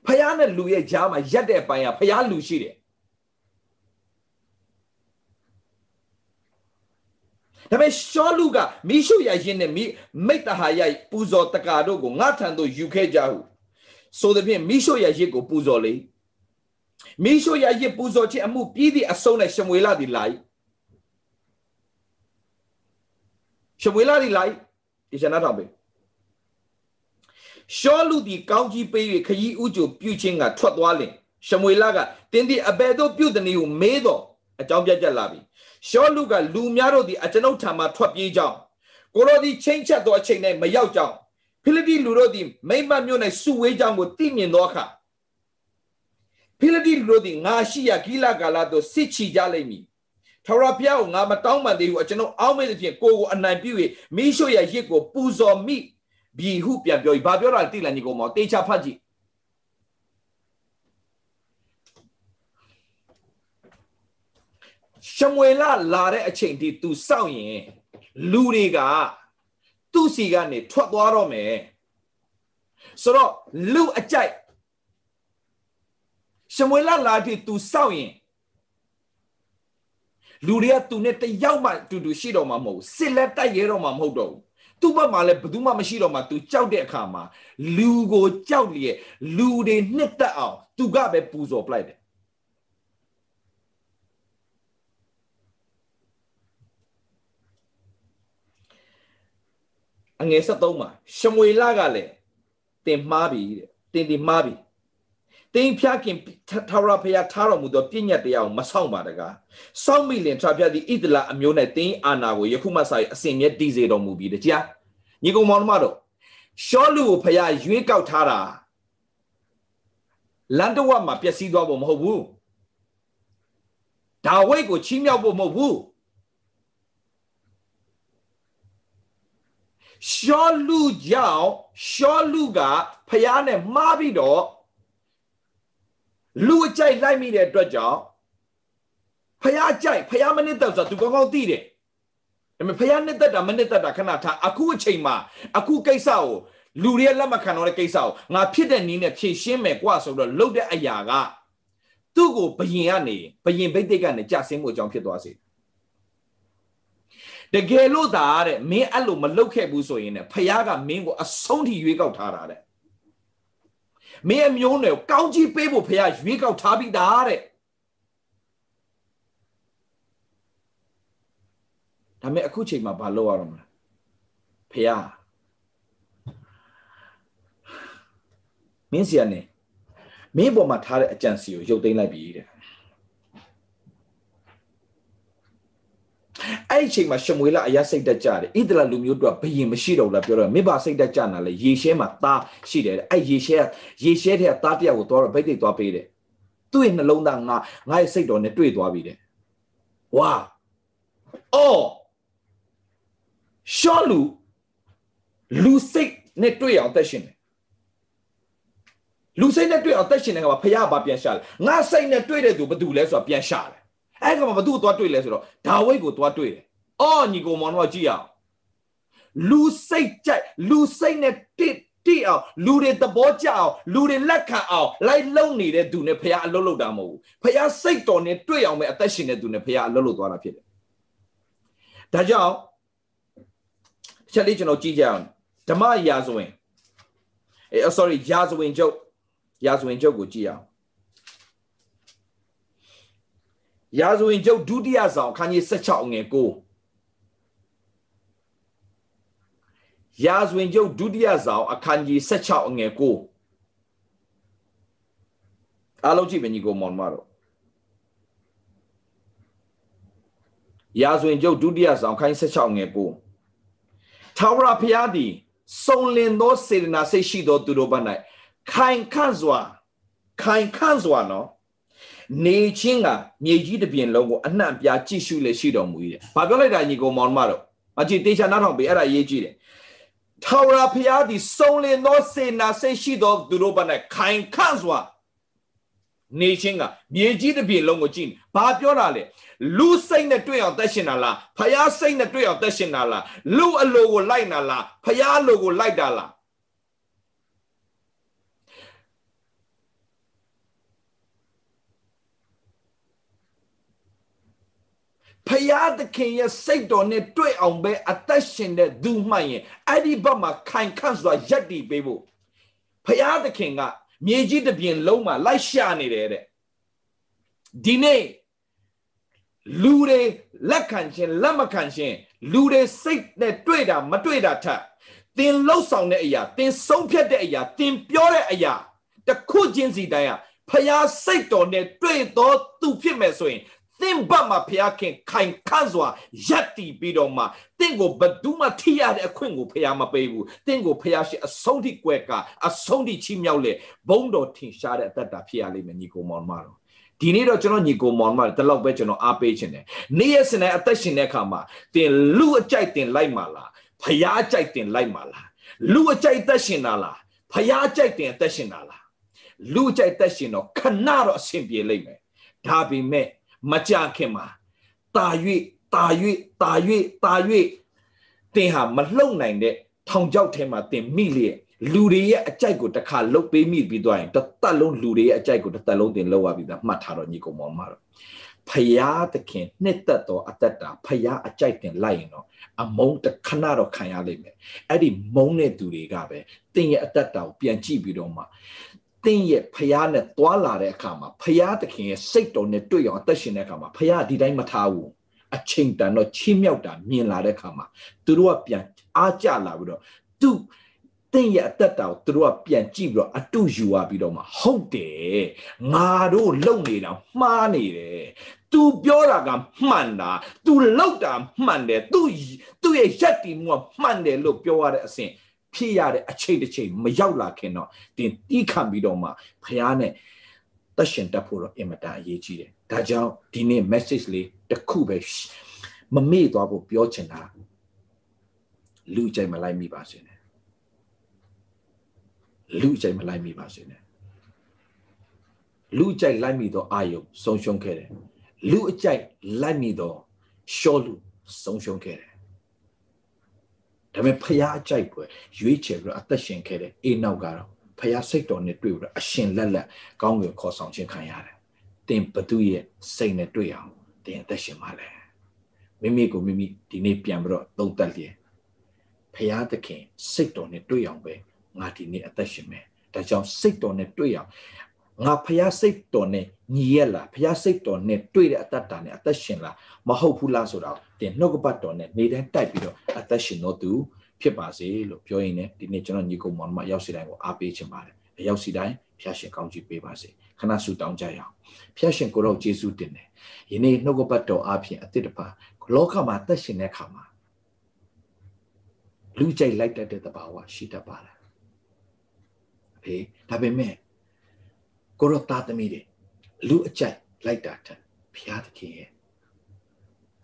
[SPEAKER 1] ဖះနဲ့လူရဲ့ကြားမှာရက်တဲ့ပိုင်းကဖះလူရှိတယ်ဒါပေမဲ့ရှောလူကမိရှုရရင်နဲ့မိမိတ္တဟာယပူဇော်တကာတို့ကိုငါထံသို့ယူခဲ့ကြဟုဆိုသည်ဖြင့်မိရှုရရစ်ကိုပူဇော်လေမိရှုရရစ်ပူဇော်ခြင်းအမှုပြီးသည့်အဆုံးနဲ့ရှမွေလသည်လာ၏ ရှမွေလသည်လာ၏ဒီရှနာထောင်ပေးရှောလူသည်ကောင်းကြီးပေး၍ခရီးဥကြိုပြုခြင်းကထွက်သွားလင်ရှမွေလကတင်းသည်အဘယ်သို့ပြုသည်နည်းကိုမေးတော့အကြောင်းပြချက်လာပြီရှောလူကလူများတို့သည်အကျွန်ုပ်ထံမှထွက်ပြေးကြောင်းကိုရောသည်ချိန်ချက်သောအချိန်၌မရောက်ကြောင်းဖိလိပ္ပိလူတို့သည်မိမ့်မမြို့၌စုဝေးကြောင်းကိုသိမြင်သောအခါဖိလိပ္ပိလူတို့သည်ငါရှိရာဂိလကာလသို့စစ်ချီကြလိမ့်မည် ထာဝရဘုရားကိုငါမတောင်းပန်သေးဘူးအကျွန်ုပ်အောင်းမဲ့သဖြင့်ကိုကိုအနိုင်ပြု၍မိရှုရဲ့ရစ်ကိုပူဇော်မိပြီဟုပြန်ပြောပြီးဘာပြောတာတိလန်ကြီးကိုမောတေချာဖတ်ကြည့်ရှမွေလလာတဲ့အချိန်ထိ तू စောင့်ရင်လူတွေကသူ့စီကနေထွက်သွားတော့မယ်ဆိုတော့လူအကြိုက်ရှမွေလလာတဲ့ तू စောင့်ရင် လူတွေကသူနဲ့တယောက်မှတူတူရှိတော့မှာမဟုတ်စစ်လက်တိုက်ရဲတော့မှာမဟုတ်တော့ဘူးသူ့ဘက်မှာလည်းဘယ်သူမှမရှိတော့မှ तू ကြောက်တဲ့အခါမှာလူကိုကြောက်လျက်လူတွေနှစ်သက်အောင် तू ကပဲပူဇော်ပလိုက်တယ်အငယ်73မှာရှမွေလကလည်းတင်မှားပြီတဲ့တင်တင်မှားပြီ တင်းဖျားခင်ထာဝရဘုရားထားတော်မူသောပြည့်ညတ်တရားကိုမဆောင်ပါတကားစောင့်မိလင်ထာဖျားသည်ဣဒလအမျိုး၌တင်းအာနာကိုယခုမှစ၍အစဉ်မြဲတည်စေတော်မူပြီတကြားညီကောင်မောင်တို့ရှောလူကိုဘုရားရွေးကောက်ထားတာလန်တဝတ်မှာပျက်စီးသွားဖို့မဟုတ်ဘူးဒါဝိတ်ကိုချီးမြှောက်ဖို့မဟုတ်ဘူးရှောလူကြောင့်ရှောလူကဖះနဲ့မှားပြီးတော့ လူအကြိုက်လိုက်မိတဲ့အတွက်ကြောင့်ဖះကြိုက်ဖះမနစ်သက်ဆိုတာ तू ကောင်းကောင်းသိတယ်ဒါပေမဲ့ဖះနစ်သက်တာမနစ်သက်တာခဏထားအခုအချိန်မှာအခုကိစ္စကိုလူတွေလက်မခံတော့တဲ့ကိစ္စကိုငါဖြစ်တဲ့နည်းနဲ့ဖြေရှင်းမယ်ကွာဆိုတော့လုပ်တဲ့အရာကသူ့ကိုဘယင်ကနေဘယင်ဘိတ်တိတ်ကနေကြဆင်းမှုအကြောင်းဖြစ်သွားစေတကယ်လို့သာတဲ့မင်းအဲ့လိုမလုပ်ခဲ့ဘူးဆိုရင်ねဖះကမင်းကိုအဆုံးထိရွေးကောက်ထားတာတဲ့ မင်းအမျိုးနယ်ကိုကောင်းကြီးပေးဖို့ဖះရွေးကောက်ထားပြီးသားတဲ့ဒါမဲ့အခုချိန်မှာဘာလုပ်ရတော့မလဲဖះမင်းစီကနေမင်းပေါ်မှာထားတဲ့အကြံစီကိုရုပ်သိမ်းလိုက်ပြီတဲ့ အဲ့အဲ့ဒီအချိန်မှာရှမွေလအရာစိတ်တက်ကြတယ်ဣသလလူမျိုးတို့ကဘယင်မရှိတော့ဘူးလားပြောတော့မိဘစိတ်တက်ကြနာလေရေရှဲမှာသားရှိတယ်အဲ့ရေရှဲရေရှဲတဲ့သားတယောက်ကိုသွားတော့ဗိတ်တိတ်သွားပေးတယ်သူ့ရဲ့နှလုံးသားငါငါရဲ့စိတ်တော်နဲ့တွေ့သွားပြီတဲ့ဝါအော်ရှောလူလူစိတ်နဲ့တွေ့အောင်သက်ရှင်တယ်လူစိတ်နဲ့တွေ့အောင်သက်ရှင်တယ်ကဖခင်ကပြန်ရှာတယ်ငါစိတ်နဲ့တွေ့တဲ့သူဘယ်သူလဲဆိုတာပြန်ရှာတယ် အဲ့ကမှဘသူ့ကိုသွားတွေ့လဲဆိုတော့ဒါဝိတ်ကိုသွားတွေ့တယ်။အော်ညီကိုမောင်တို့ကြည့်အောင်လူစိတ်ကြိုက်လူစိတ်နဲ့တိတိအောင်လူတွေသဘောကျအောင်လူတွေလက်ခံအောင်လိုက်လုံနေတဲ့သူနဲ့ဖះအလုပ်လုပ်တာမဟုတ်ဘူး။ဖះစိတ်တော်နဲ့တွေ့အောင်ပဲအသက်ရှင်တဲ့သူနဲ့ဖះအလုပ်လုပ်သွားတာဖြစ်တယ်။ဒါကြောင့်ချက်လေးကျွန်တော်ကြည့်ကြအောင်ဓမ္မရာဇဝင်အဲ sorry ရာဇဝင်ကျုပ်ရာဇဝင်ကျုပ်ကိုကြည့်အောင် ရာဇဝင်ကျုပ်ဒုတိယဆောင်ခန်းကြီး16ငယ်ကိုရာဇဝင်ကျုပ်ဒုတိယဆောင်အခန်းကြီး16ငယ်ကိုအားလုံးကြည့်မညီကိုမောင်မတော်ရာဇဝင်ကျုပ်ဒုတိယဆောင်ခန်းကြီး16ငယ်ကိုထာဝရဘုရားသည်စုံလင်သောစေတနာစိတ်ရှိသောသူတို့ဘ၌ခိုင်ခန့်စွာခိုင်ခန့်စွာနော် နေချင်းကမြေကြီးတစ်ပြင်လုံးကိုအနှံ့ပြားကြည့်ရှုလေရှိတော်မူ၏။ဘာပြောလိုက်တာညီကိုမောင်မတော်အကြည့်တေချာနားထောင်ပေးအဲ့ဒါရေးကြည့်တယ်။ထာဝရဘုရားသည်စုံလင်သောစေနာစိတ်ရှိသောသူတို့ဘ၌ခိုင်ခန့်စွာနေချင်းကမြေကြီးတစ်ပြင်လုံးကိုကြည့်။ဘာပြောတာလဲ။လူစိတ်နဲ့တွေ့အောင်တက်ရှင်တာလား။ဖျားစိတ်နဲ့တွေ့အောင်တက်ရှင်တာလား။လူအလိုကိုလိုက်တာလား။ဖျားအလိုကိုလိုက်တာလား။ ဖယားသခင်ရဲ့စိတ်တော်နဲ့တွေ့အောင်ပဲအသက်ရှင်တဲ့သူမှန်ရင်အဲ့ဒီဘက်မှာခိုင်ခန့်စွာယက်တည်ပေးဖို့ဖယားသခင်ကမြေကြီးတစ်ပြင်လုံးမှာလိုက်ရှာနေတယ်တဲ့ဒီနေ့လူတွေလက်ခံခြင်းလက်မခံခြင်းလူတွေစိတ်နဲ့တွေ့တာမတွေ့တာထက်သင်လှုပ်ဆောင်တဲ့အရာသင်ဆုံးဖြတ်တဲ့အရာသင်ပြောတဲ့အရာတခုချင်းစီတိုင်းကဖျားစိတ်တော်နဲ့တွေ့တော့သူဖြစ်မယ်ဆိုရင် သင်ဘတ်မှာဖျားခင်ခိုင်ခန့်စွာရက်တီပြီးတော့မှသင်ကိုဘသူမှထိရတဲ့အခွင့်ကိုဖျားမပေးဘူးသင်ကိုဖျားရှိအဆုံးထိကွယ်ကအဆုံးထိချီးမြှောက်လေဘုံတော်ထင်ရှားတဲ့အသက်တာဖြစ်ရလိမ့်မယ်ညီကိုမောင်မတော်ဒီနေ့တော့ကျွန်တော်ညီကိုမောင်မတလောက်ပဲကျွန်တော်အားပေးခြင်းတယ်နေ့ရက်စနေအသက်ရှင်တဲ့အခါမှာသင်လူအကြိုက်တင်လိုက်မှာလားဖျားကြိုက်တင်လိုက်မှာလားလူအကြိုက်သက်ရှင်တာလားဖျားကြိုက်တင်အသက်ရှင်တာလားလူအကြိုက်သက်ရှင်တော့ခဏတော့အဆင်ပြေလိမ့်မယ်ဒါပေမဲ့ မကြခင်မှာတာ၍တာ၍တာ၍တာ၍တင်ဟာမလှုပ်နိုင်တဲ့ထောင်ချောက်ထဲမှာတင်မိလျက်လူတွေရဲ့အကြိုက်ကိုတစ်ခါလုတ်ပေးမိပြီးသွားရင်တစ်သက်လုံးလူတွေရဲ့အကြိုက်ကိုတစ်သက်လုံးတင်လောက်ရပြီးသားမှတ်ထားတော့ညီကောင်မောင်မတော့ဖယားသခင်နှစ်သက်သောအသက်တာဖယားအကြိုက်တင်လိုက်ရင်တော့အမုန်းတစ်ခဏတော့ခံရလိမ့်မယ်အဲ့ဒီမုန်းတဲ့သူတွေကပဲတင်းရဲ့အသက်တာကိုပြန်ကြည့်ပြီးတော့မှ သင်ရဲ့ဖျားနဲ့တွာလာတဲ့အခါမှာဖျားသခင်ရဲ့စိတ်တော်နဲ့တွေ့အောင်အသက်ရှင်တဲ့အခါမှာဖျားဒီတိုင်းမထားဘူးအချိန်တန်တော့ချီးမြှောက်တာမြင်လာတဲ့အခါမှာသူတို့ကပြန်အားကြလာပြီးတော့သူသင်ရဲ့အသက်တာကိုသူတို့ကပြန်ကြည့်ပြီးတော့အတုယူရပြီးတော့မှဟုတ်တယ်ငါတို့လုံနေတာမှားနေတယ် तू ပြောတာကမှန်တာ तू လောက်တာမှန်တယ် तू သူ့ရဲ့ရက်တီမှုကမှန်တယ်လို့ပြောရတဲ့အစဉ် ဖြစ်ရတဲ့အချိန်တစ်ချိန်မရောက်လာခင်တော့တင်တီးခံပြီးတော့မှဖះနဲ့တက်ရှင်တက်ဖို့တော့အင်မတန်အရေးကြီးတယ်ဒါကြောင့်ဒီနေ့ message လေးတစ်ခုပဲမမေ့သွားဖို့ပြောချင်တာလူကြိုက်မလိုက်မိပါစေနဲ့လူကြိုက်မလိုက်မိပါစေနဲ့လူကြိုက်လိုက်မိတော့အာယုံဆုံးရှုံးခဲ့တယ်လူအကြိုက်လိုက်မိတော့ရှောလူဆုံးရှုံးခဲ့တယ် ဒါပေမဲ့ဖះအကြိုက်ပွဲရွေးချယ်ပြီးတော့အသက်ရှင်ခဲ့တဲ့အေနောက်ကတော့ဖះစိတ်တော်နဲ့တွေ့ပြီးတော့အရှင်လက်လက်ကောင်းကင်ခေါ်ဆောင်ခြင်းခံရတယ်။တင်ဘသူရဲ့စိတ်နဲ့တွေ့အောင်တင်အသက်ရှင်ပါလေ။မိမိကိုမိမိဒီနေ့ပြန်ပြီးတော့သုံးသပ်လျက်ဖះသခင်စိတ်တော်နဲ့တွေ့အောင်ပဲငါဒီနေ့အသက်ရှင်မယ်။ဒါကြောင့်စိတ်တော်နဲ့တွေ့အောင်ငါဖះစိတ်တော်နဲ့ညီရက်လားဖះစိတ်တော်နဲ့တွေ့တဲ့အတ္တတာနဲ့အသက်ရှင်လားမဟုတ်ဘူးလားဆိုတော့ တင်နှုတ်ကပတ်တော်နဲ့နေတိုင်းတိုက်ပြီးတော့အသက်ရှင်တော့သူဖြစ်ပါစေလို့ပြောရင်းနဲ့ဒီနေ့ကျွန်တော်ညီကုံမောင်မရောက်စီတိုင်းကိုအားပေးချင်ပါတယ်အရောက်စီတိုင်းဖះရှင်ကောင်းချီးပေးပါစေခဏဆုတောင်းကြရအောင်ဖះရှင်ကိုတော့ယေရှုတင်တယ်ယနေ့နှုတ်ကပတ်တော်အားဖြင့်အသစ်တစ်ပါးလောကမှာတက်ရှင်တဲ့ခါမှာလူကြိုက်လိုက်တတ်တဲ့တဘာဝရှိတတ်ပါလားအဖေဒါပေမဲ့ကိုရောသားသမီးတွေလူအကြိုက်လိုက်တာတဲ့ဘုရားသခင်ရဲ့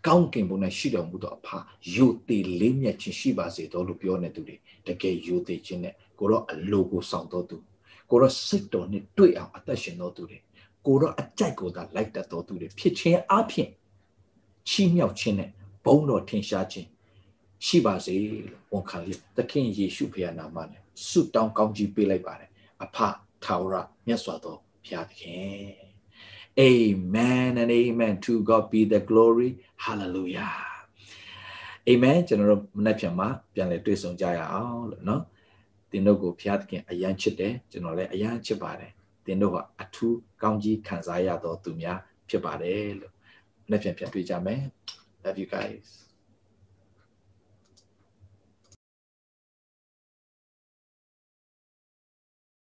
[SPEAKER 1] ကောင်းကင်ဘုံ၌ရှိတော်မူသောအဖယိုသေးလေးမြတ်ခြင်းရှိပါစေတော်လို့ပြောနေသူတွေတကယ်ယိုသေးခြင်းနဲ့ကိုရောအလိုကိုဆောင်တော်သူကိုရောစိတ်တော်နဲ့တွေ့အောင်အသက်ရှင်တော်သူတွေကိုရောအကြိုက်ကိုသာလိုက်တတ်တော်သူတွေဖြစ်ခြင်းအပြင်ချီးမြှောက်ခြင်းနဲ့ဘုန်းတော်ထင်ရှားခြင်းရှိပါစေလို့ဝန်ခံလေးသခင်ယေရှုဖခင်နာမနဲ့ဆုတောင်းကောင်းကြီးပေးလိုက်ပါတယ်အဖထာဝရမြတ်စွာသောဘုရားသခင် Amen and amen to God be the glory hallelujah Amen ကျွန်တော်တို့မနေ့ပြန်မှာပြန်လည်တွေ့ဆုံကြရအောင်လို့เนาะသင်တို့ကိုဘုရားသခင်အယမ်းချစ်တယ်ကျွန်တော်လည်းအယမ်းချစ်ပါတယ်သင်တို့ကအထူးကောင်းကြီးခံစားရတော်သူများဖြစ်ပါတယ်လို့မနေ့ပြန်ပြန်တွေ့ကြမယ် love you guys